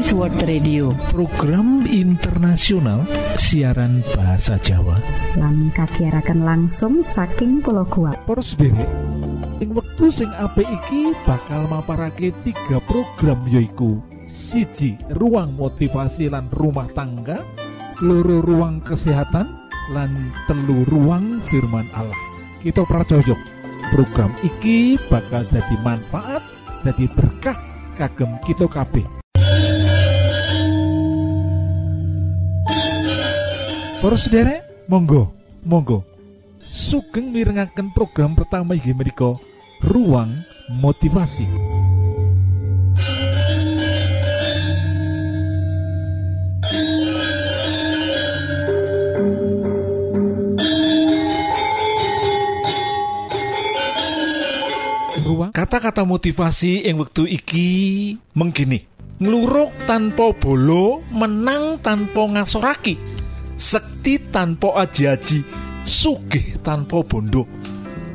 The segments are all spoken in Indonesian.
Adventist World Radio. Program internasional siaran bahasa Jawa. Lang kagiaraken langsung saking pulau kuat derek ing wektu sing apik iki bakal maparake tiga program yoiku siji ruang motivasi lan rumah tangga loro ruang kesehatan lan telu ruang firman Allah. Kita pracojok program iki bakal jadi manfaat jadi berkah kagem kita kabeh Para sederek, monggo, monggo. Sugeng mirengaken program pertama inggih menika Ruang Motivasi. Kata-kata motivasi yang waktu iki mengkini ngluruk tanpa bolo menang tanpa ngasoraki sekti tanpa aji-aji sugih tanpa bondo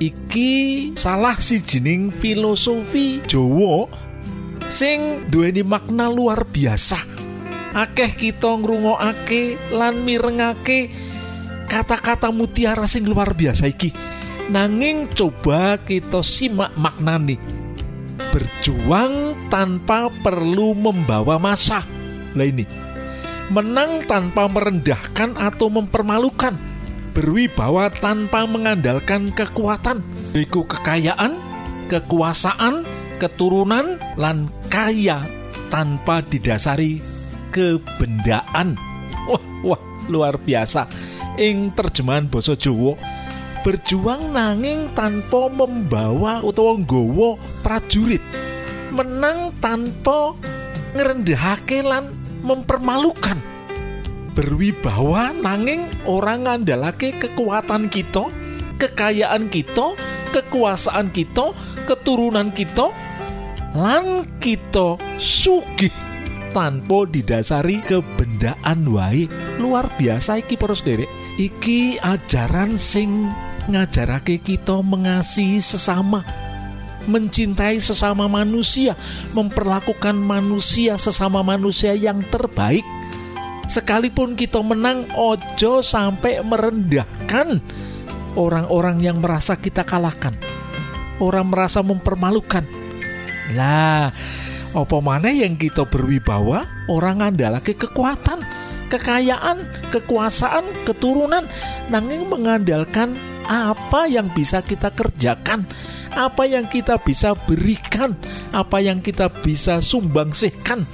iki salah si jining filosofi Jawa sing duweni makna luar biasa. Akeh kita ngrungokake lan mirengake kata-kata mutiara sing luar biasa iki. Nanging coba kita simak maknani berjuang tanpa perlu membawa masa. Lah ini menang tanpa merendahkan atau mempermalukan, berwibawa tanpa mengandalkan kekuatan, iku kekayaan, kekuasaan, keturunan, lan kaya tanpa didasari kebendaan. Wah, wah, luar biasa. Ing terjemahan basa Jawa, berjuang nanging tanpa membawa utawa nggawa prajurit. Menang tanpa ngerendahake lan mempermalukan. Berwibawa nanging orang ngandalake kekuatan kita kekayaan kita kekuasaan kita keturunan kita lan kita sugih tanpa didasari kebendaan. Wae luar biasa iki para derek iki ajaran sing ngajarake kita mengasihi sesama mencintai sesama manusia, memperlakukan manusia sesama manusia yang terbaik. Sekalipun kita menang, ojo sampai merendahkan orang-orang yang merasa kita kalahkan. Orang merasa mempermalukan. Lah, apa mana yang kita berwibawa, orang ngandalake kekuatan, kekayaan, kekuasaan, keturunan, nanging mengandalkan apa yang bisa kita kerjakan, apa yang kita bisa berikan, apa yang kita bisa sumbangsihkan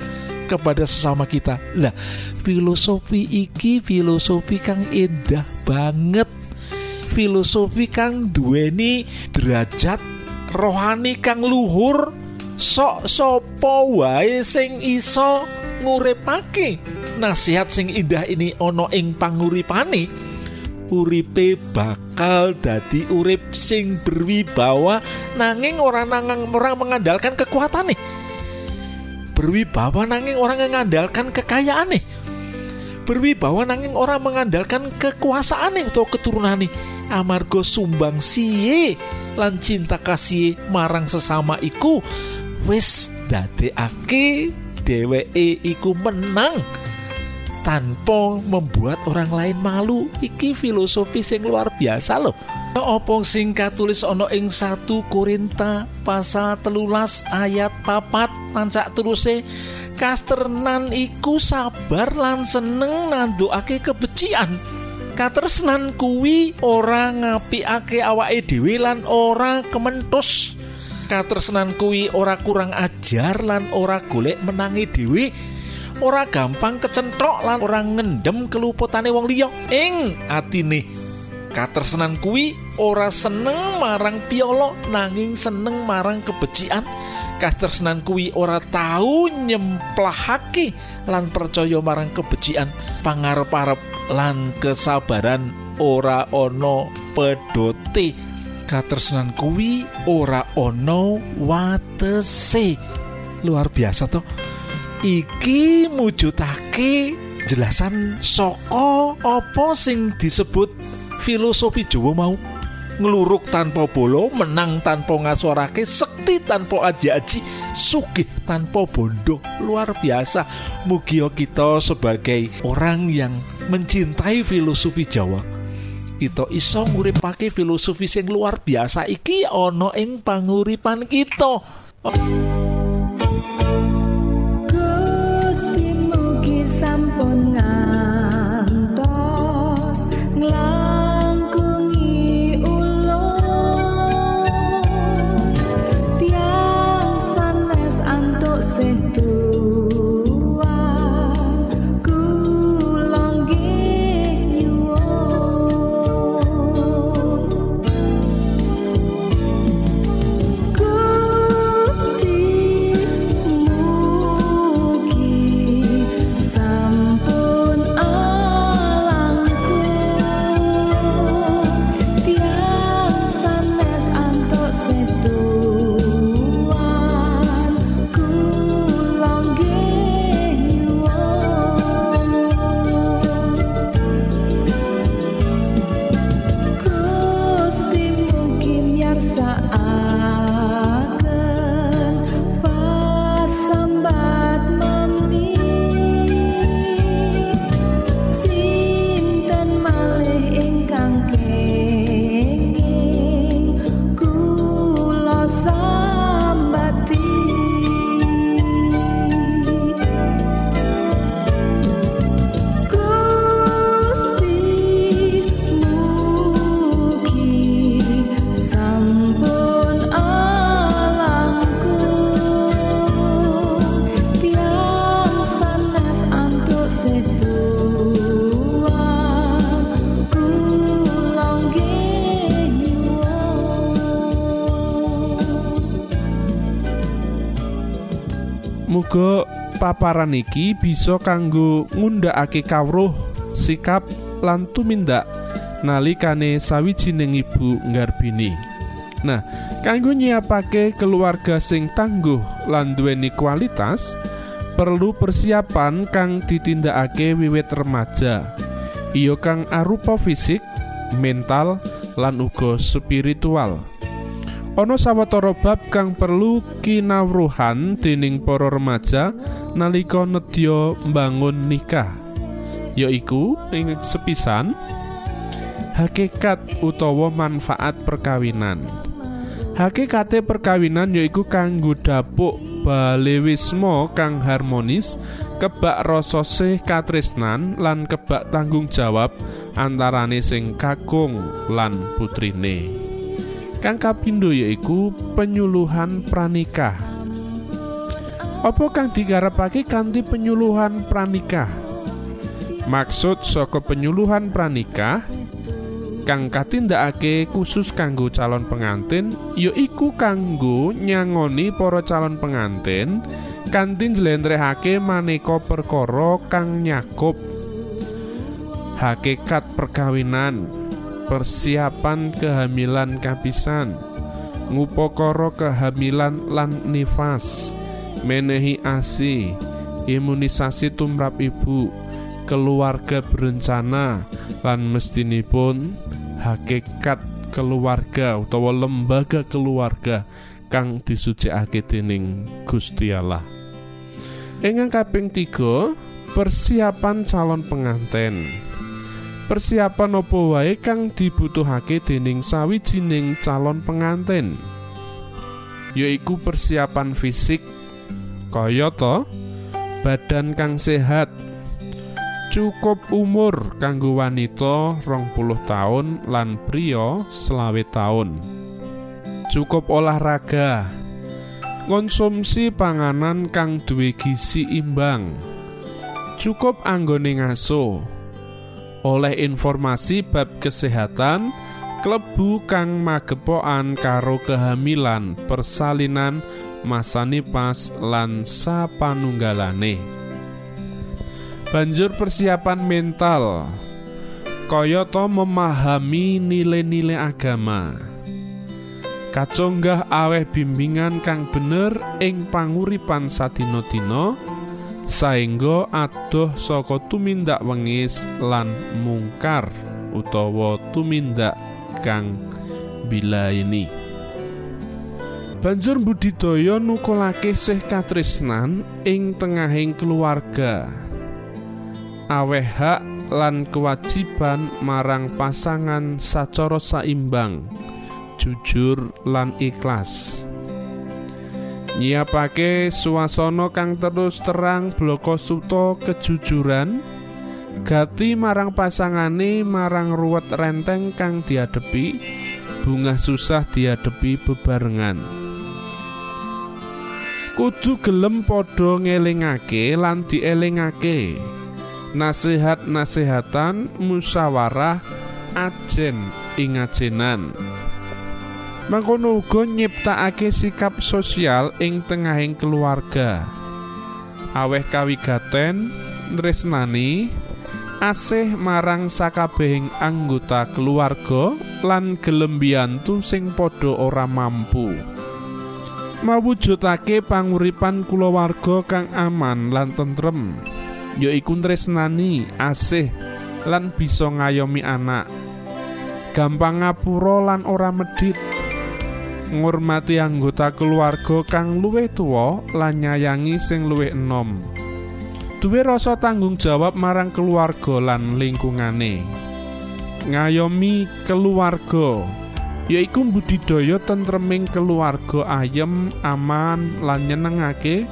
kepada sesama kita. Lah, filosofi iki filosofi kang indah banget. Filosofi kang duweni derajat rohani kang luhur sok sopo wae sing iso ngurepake nasihat sing indah ini ono ing panguripane uripe bakal dadi urip sing berwibawa nanging orang nangang orang mengandalkan kekuatan nih. Berwibawa nanging orang mengandalkan kekayaan nih. Berwibawa nanging orang mengandalkan kekuasaan nih atau keturunan nih. Amargo sumbang siye lan cinta kasih marang sesama iku wis dadekake dheweke iku menang tanpa membuat orang lain malu. Iki filosofi sing luar biasa loh. Opo sing katulis ono ing satu Korinta pasal telulas ayat papat? Lancak teruse kasternan iku sabar lan seneng nanduake kebecian katresnan kuwi ora ngapiake awake dhewe lan ora kementus katresnan kuwi ora kurang ajar lan ora golek menangi dhewe ora gampang kecentok lan orang ngendem keluputane wong liya. Ing atine katresnan kuwi ora seneng marang piolo nanging seneng marang kebecikan. Katresnan kuwi ora tahu nyemplahake lan percaya marang kebecikan. Pangarep-arep lan kesabaran ora ono pedote. Katresnan kuwi ora ono watese. Luar biasa tuh iki mujudake jelasan soko apa sing disebut filosofi Jawa mau? Ngluruk tanpa bolo menang tanpa ngasorake sekti tanpa aji-aji sugih tanpa bondo. Luar biasa. Mugi kita sebagai orang yang mencintai filosofi Jawa kita iso nguripake filosofi sing luar biasa. Iki ana ing panguripan kita. Gusti paparan iki bisa kanggo ngundhakake kawruh sikap lan tumindak nalikane sawijining ibu nggarbini. Nah, kanggo nyiapake keluarga sing tangguh lan duweni kualitas, perlu persiapan kang ditindakake wiwit remaja. Iya kang arupa fisik, mental, lan uga spiritual. Ana sawetara bab kang perlu kinawruhan dening para remaja nalika nedya mbangun nikah. Yaiku ing sepisan hakikat utawa manfaat perkawinan. Hakikate perkawinan yaiku kanggo dapuk balewisma kang harmonis, kebak rasa sih katresnan lan kebak tanggung jawab antarane sing kakung lan putrine. Kang kapindo yaiku penyuluhan pranikah. Apa kang digarapake kanthi penyuluhan pranikah? Maksud saka penyuluhan pranikah kang katindakake khusus kanggo calon pengantin yaiku kanggo nyangoni para calon pengantin kanthi njlentrehake maneka perkara kang nyakup hakikat perkawinan persiapan kehamilan kapisan ngupakara kehamilan lan nifas menehi ASI imunisasi tumrap ibu keluarga berencana lan mestinipun hakikat keluarga utawa lembaga keluarga kang disucikake dening Gusti Allah. Ingkang kaping tiga persiapan calon pengantin. Persiapan apa wae kang dibutuhake dening sawijining calon pengantin. Yaiku persiapan fisik kaya to? Badan kang sehat. Cukup umur kanggo wanita rong puluh lan pria selawe tahun cukup olahraga. Konsumsi panganan kang duwe gizi imbang. Cukup anggone ngaso. Oleh informasi bab kesehatan klebu kang magepokan karo kehamilan persalinan masa nipas lan sapanunggalane. Banjur persiapan mental. Kayata memahami nilai-nilai agama. Kaconggah aweh bimbingan kang bener ing panguripan sadina-dina saengga adoh saka tumindak wengis lan mungkar utawa tumindak kang bila ini banjur budidaya nukulake sih katresnan ing tengahing keluarga. Aweh hak lan kewajiban marang pasangan sacara saimbang jujur lan ikhlas. Nyiapake suasana kang terus terang bloko suto kejujuran gati marang pasangane marang ruwet renteng kang diadepi bunga susah diadepi bebarengan kudu gelem padha ngelingake lan dielingake. Nasihat-nasihatan musyawarah ajen ing ajenan mangkono uga nyiptakake sikap sosial ing tengahing keluarga. Aweh kawigaten tresnani asih marang sakabehing anggota keluarga lan gelem mbiyantu sing padha ora mampu mawujudake panguripan kulawarga kang aman lan tentrem yaiku tresnani asih lan bisa ngayomi anak. Gampang ngapura lan ora medhit. Ngurmati anggota keluarga kang luwih tuwa lan nyayangi sing luwih enom. Duwe rasa tanggung jawab marang keluarga lan lingkungane. Ngayomi keluarga yaiku budidaya tentreming keluarga ayem aman lan nyenengake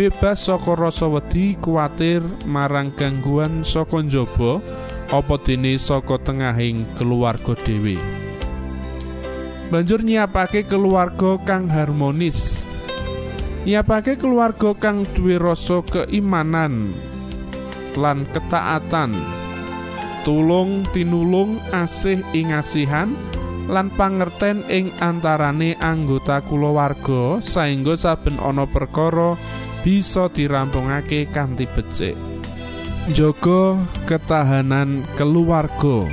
bebas saka rasa wedi kuatir marang gangguan saka njaba apa dene saka tengahing keluarga dhewe. Banjur nyiapake keluarga kang harmonis. Nyiapake keluarga kang duwe rasa keimanan lan ketaatan. Tulung tinulung asih ing asihan lan pangerten ing antarane anggota kulawarga saengga saben ana perkara bisa dirampungake kanthi becik. Njaga ketahanan keluarga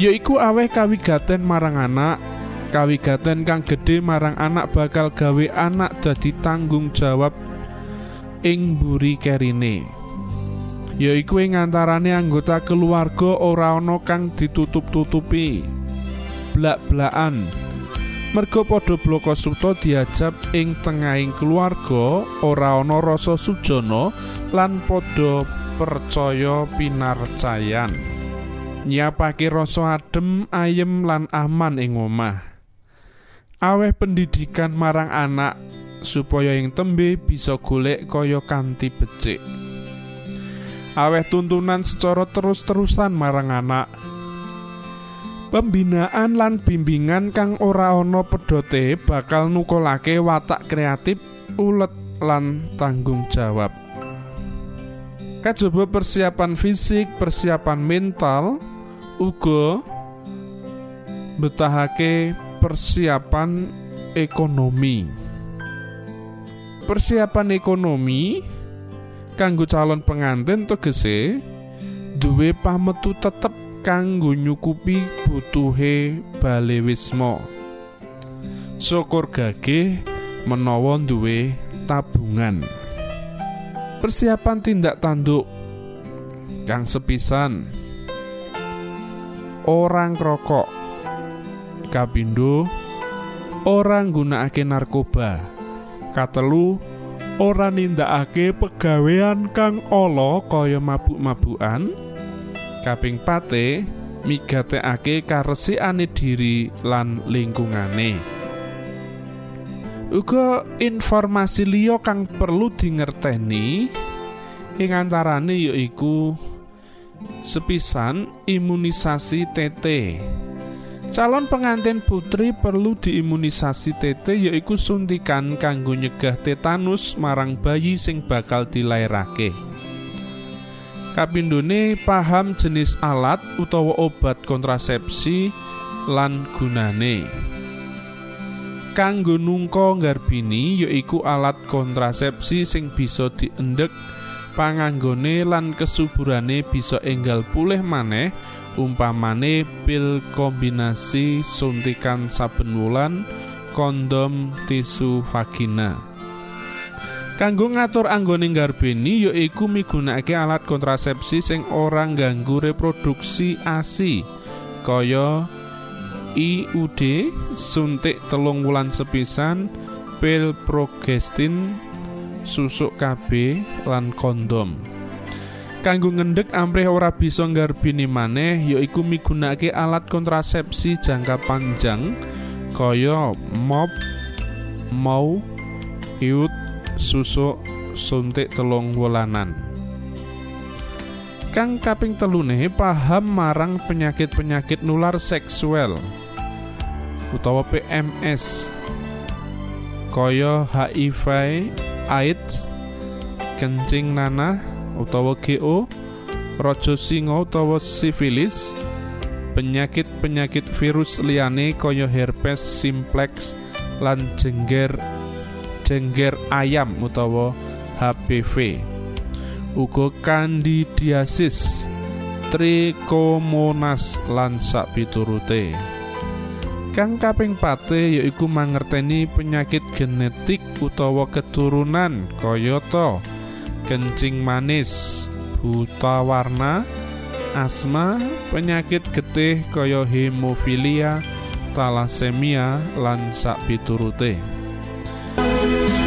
yaiku aweh kawigaten marang anak kawigaten kang gedhe marang anak bakal gawe anak dadi tanggung jawab ing mburi kerine. Yaiku ing antarane anggota keluarga ora ana kang ditutup-tutupi blak-blakan merga padha bloko suta diajab ing tengahing keluarga ora ana rasa sujana lan padha percaya pinarcayan nyiapake rasa adem ayem lan aman ing omah. Aweh pendidikan marang anak supaya ing tembe bisa golek kaya kanthi becik. Aweh tuntunan secara terus-terusan marang anak pembinaan lan bimbingan kang ora ana pedote bakal nukulake watak kreatif ulet lan tanggung jawab. Kajaba persiapan fisik persiapan mental uga betahake persiapan ekonomi. Persiapan ekonomi kanggo calon pengantin tegese duwe pametu tetep kanggo nyukupi butuhe bale wisma. Syukur gageh menawa duwe tabungan. Persiapan tindak tanduk kang sepisan. Orang rokok kapindo orang nggunakake narkoba. Katelu ora nindakake pegawean kang ala kaya mabuk-mabukan kaping pate migatekake karesikane diri lan lingkungane. Uga informasi liya kang perlu dingerteni ing antarane yaiku sepisan imunisasi TT calon pengantin putri perlu diimunisasi TT yaiku suntikan kanggo nyegah tetanus marang bayi sing bakal dilairake kapindhone paham jenis alat utawa obat kontrasepsi lan gunane. Kanggo nungka nggarbini yaiku alat kontrasepsi sing bisa diendhek panganggone lan kesuburane bisa enggal pulih maneh umpamane pil kombinasi suntikan saben wulan kondom tisu vagina kanggo ngatur anggone nggarbeni yaiku migunakake alat kontrasepsi sing ora ganggu reproduksi ASI kaya IUD suntik telung wulan sepisan pil progestin susuk KB lan kondom. Kanggo ngendhek amrih ora bisa nggarbini maneh yaiku migunakake alat kontrasepsi jangka panjang kaya mop mau iut susuk suntik telung wulanan. Kang kaping telune paham marang penyakit-penyakit nular seksual utawa PMS kaya HIV, AIDS, kencing nanah utawa GO, raja singa utawa sifilis, penyakit-penyakit virus liyane kaya herpes simplex lan jengger jengger ayam utawa HPV. Uga kandidiasis, trikomonas lan sakpiturute. Kang kaping pate yaiku mangerteni penyakit genetik utawa keturunan kayata kencing manis, buta warna, asma, penyakit getih kaya hemofilia, talasemia lan sakpiturute.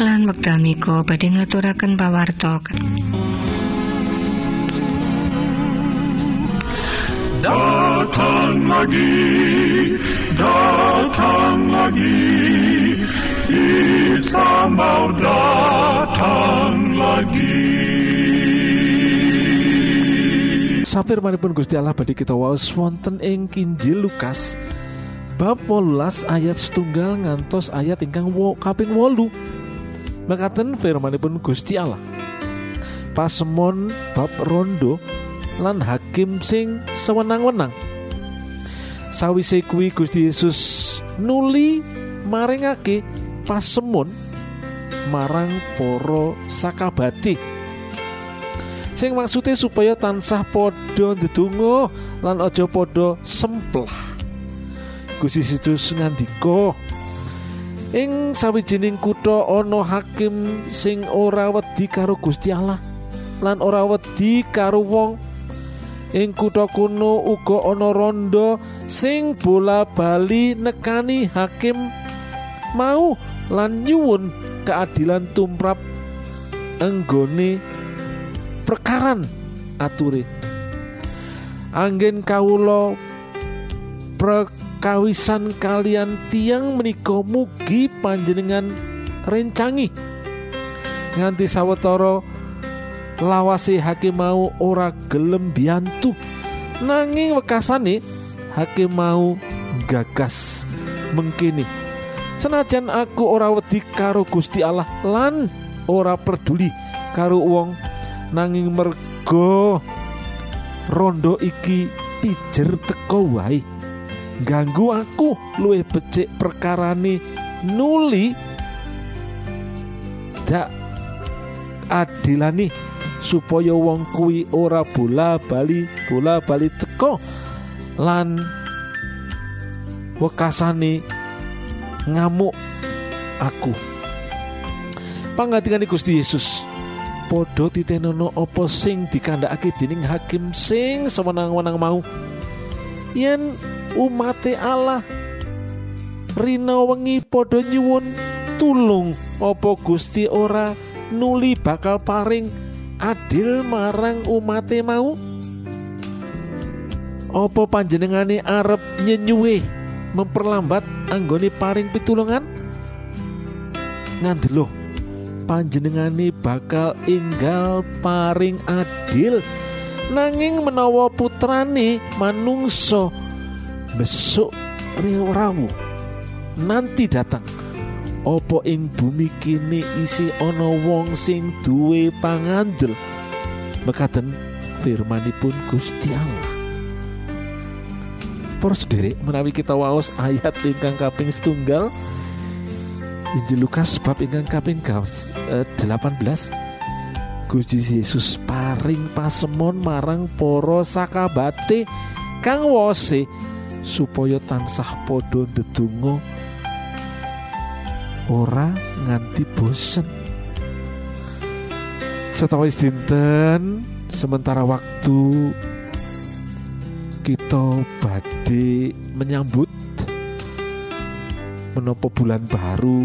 lan wekdal mika badhe ngaturaken pawarta Datang lagi, datang lagi, Isa mau datang lagi. Sapir manipun Gusti Allah badhe kita waos wonten ing Kinjil Lukas bab 18 ayat setunggal ngantos ayat ingkang wo, kaping wolu mekaten firmanipun Gusti Allah. Pasemon bab rondo lan hakim sing sewenang-wenang. Sawise kuwi Gusti Yesus nuli maringake pasemon marang para sakabati. Sing maksude supaya tansah padha ndedonga lan aja padha semplah. Gusti Yesus ngandika ing sawijining kutha ana hakim sing ora wedi karo Gusti Allah lan ora wedi karo wong. Ing kutha kuno uga ana rondo sing bola-bali nekani hakim mau lan nyuwun keadilan tumrap enggone perkaran ature anggen kawula prekawisan kalian tiang menika mugi panjenengan rencangi. Nganti sawetara lawase hakim mau ora gelem biantu nanging wekasane hakim mau gagas mengkini. Senajan aku ora wedi karo Gusti Allah lan ora peduli karo wong nanging mergo rondo iki pijer teko wae ganggu aku. Luwih becik perkarane nuli. Dak adilani supaya wong kuwi ora bola bali bola bali teko lan wekasane ngamuk aku. Pangantikane Gusti Yesus padha titenono apa sing dikandhakake dening hakim sing sewenang-wenang mau? Yen umate Allah. Rina wengi padha nyuwun tulung. Apa Gusti ora nuli bakal paring adil marang umate mau? Apa panjenengane arep nyenyuwe memperlambat anggone paring pitulungan? Ngandelo panjenengane bakal enggal paring adil. Nanging menawa putrane manungso besok rewawu nanti datang. Opo ing bumi kini isi ana wong sing duwe pangandel? Mekaten firmanipun Gusti Allah. Para sederek menawi kita waos ayat ingkang kaping setunggal. Injil Lukas bab ingkang kaping gaos, eh, 18 Gusti Yesus paring pasemon marang para sakabate kang wose supaya tansah padha ndedonga ora nganti bosen. Setawis dinten sementara waktu kita badhe menyambut menopo bulan baru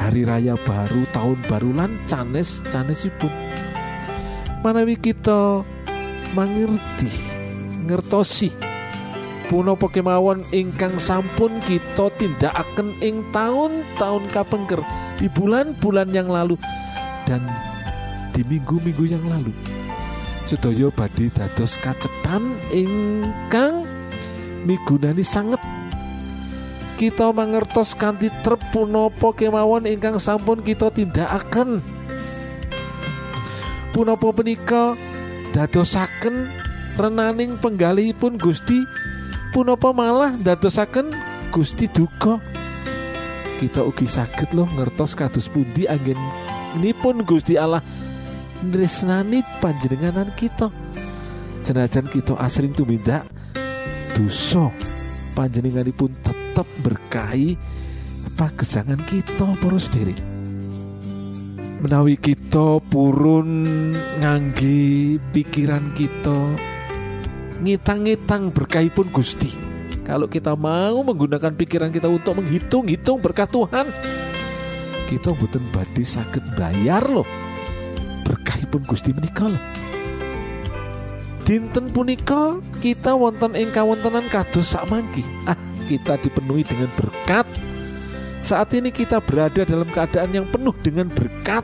hari raya baru tahun baru lan canes canesipun. Manawi kita mangerti ngertosi punapa kemawon ingkang sampun kita tindakaken ing tahun-tahun kapengker di bulan-bulan yang lalu dan di minggu-minggu yang lalu. Sedaya badhe dados kacetan ingkang migunani sanget. Kita mangertos kanthi trep punapa kemawon ingkang sampun kita tindakaken. Punapa punika dadosaken renaning penggalihipun Gusti punapa malah dadosaken Gusti duka? Kita ugi saged loh ngertos kados pundi anggen pun Gusti Allah nresnani panjenenganan kita. Senajan kita asring tumindak dosa panjenenganipun tetap berkahi pagesangan kita para sendiri menawi kita purun ngangge pikiran kita ngitang-ngitang berkahipun Gusti. Kalau kita mau menggunakan pikiran kita untuk menghitung-hitung berkat Tuhan kita mboten badhe saged bayar loh. Berkahipun Gusti menika loh. Dinten punika kita wonten ing kawontenan kados sakmangki ah kita dipenuhi dengan berkat. Saat ini kita berada dalam keadaan yang penuh dengan berkat.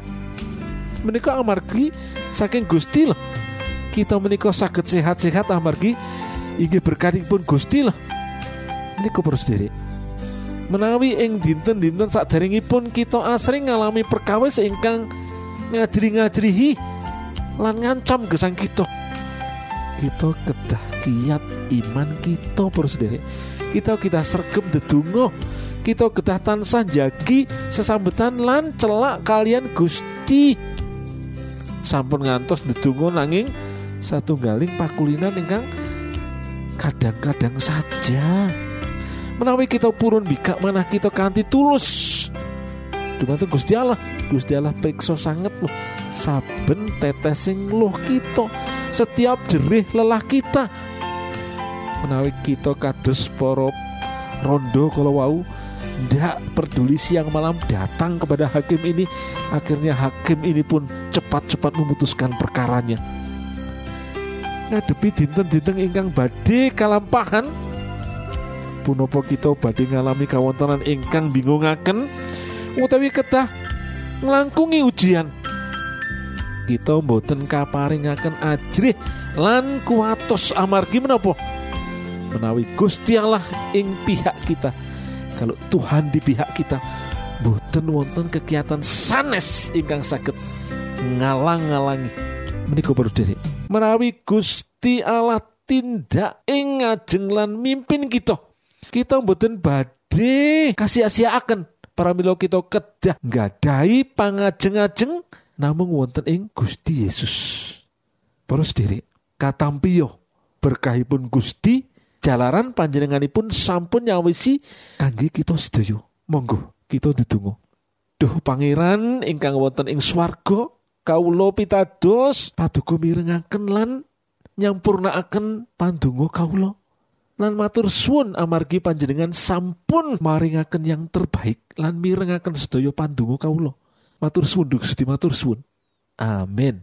Menika amargi saking Gusti loh kita menika saged sehat-sehat amargi. Inggih berkatipun Gusti loh menika terus diri menawi ing dinten-dinten pun kita asring ngalami perkawis ingkang ngajri-ngajrihi lan ngancam gesang kita. Kita kedah kiat iman kita terus diri kita kita sergem dedungo kita kedah tansah jagi sesambetan lan celak kalian Gusti. Sampun ngantos dedungo nanging satu galing pakulinan ingkang kadang-kadang saja. Menawi kita purun bika mana kita kanti tulus. Dumateng Gusti Allah. Gusti Allah periksa sangat loh. Saben tetesing loh kita. Setiap jerih lelah kita. Menawi kita kados poro rondo kalau wau ndak peduli siang malam datang kepada hakim ini akhirnya hakim ini pun cepat-cepat memutuskan perkaranya ngadepi dinten-dinten ingkang badhe kalampahan. Punapa kita badhe ngalami kawontenan ingkang bingungaken? Utawi ketah nglangkungi ujian. Kita mboten kaparingaken ajrih lan kuatos amargi menapa? Menawi Gusti Allah ing pihak kita. Kalau Tuhan di pihak kita mboten wonten kegiatan sanes ingkang saged ngalang-ngalangi menika baru diri menawi Gusti Allah tindak ing ngajeng lan mimpin kita kita mboten badhe kasih akan para milo kita kedah nggadahi pangajeng-ajeng namung wonten ing Gusti Yesus. Para sederek, katampiyo berkahipun Gusti jalaran panjenenganipun sampun nyawisi kangge kita sedaya. Monggo kita ndedonga. Duh pangeran ingkang wonten ing swarga, kawula pitados paduka mirengaken lan nyampurnaaken pandonga kawula. lan matur suwun amargi panjenengan sampun maringaken yang terbaik lan mirengaken sedaya pandonga kawula. Matur suwun Gusti matur suwun. Amin.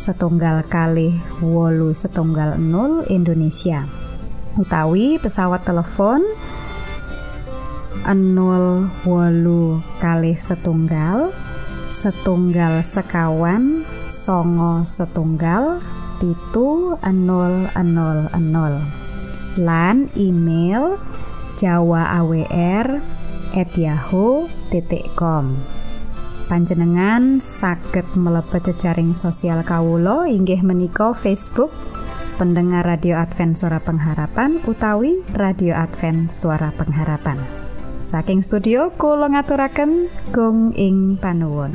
setunggal kali wolu setunggal 0 Indonesia. Utawi pesawat telepon 0 wolu kali setunggal setunggal sekawan songo setunggal pitu 000 lan email jawa awr at yahoo.com panjenengan saged mlebet jejaring sosial Kawulo inggih menika Facebook pendengar radio Advent suara pengharapan utawi radio Advent suara pengharapan. Saking studio kula ngaturaken gong ing panuwun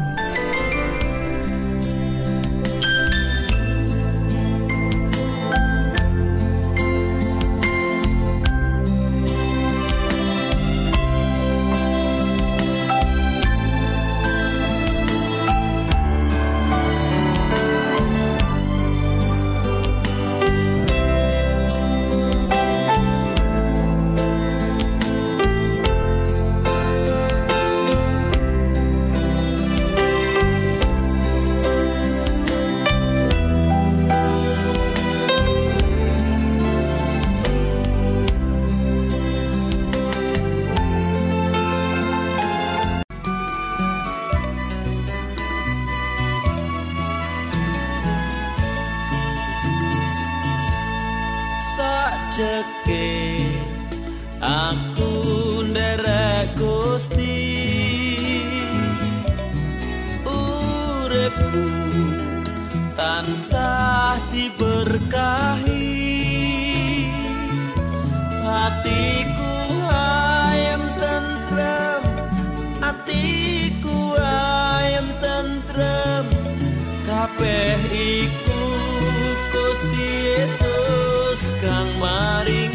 kabeh iku Gusti Yesus kang maringi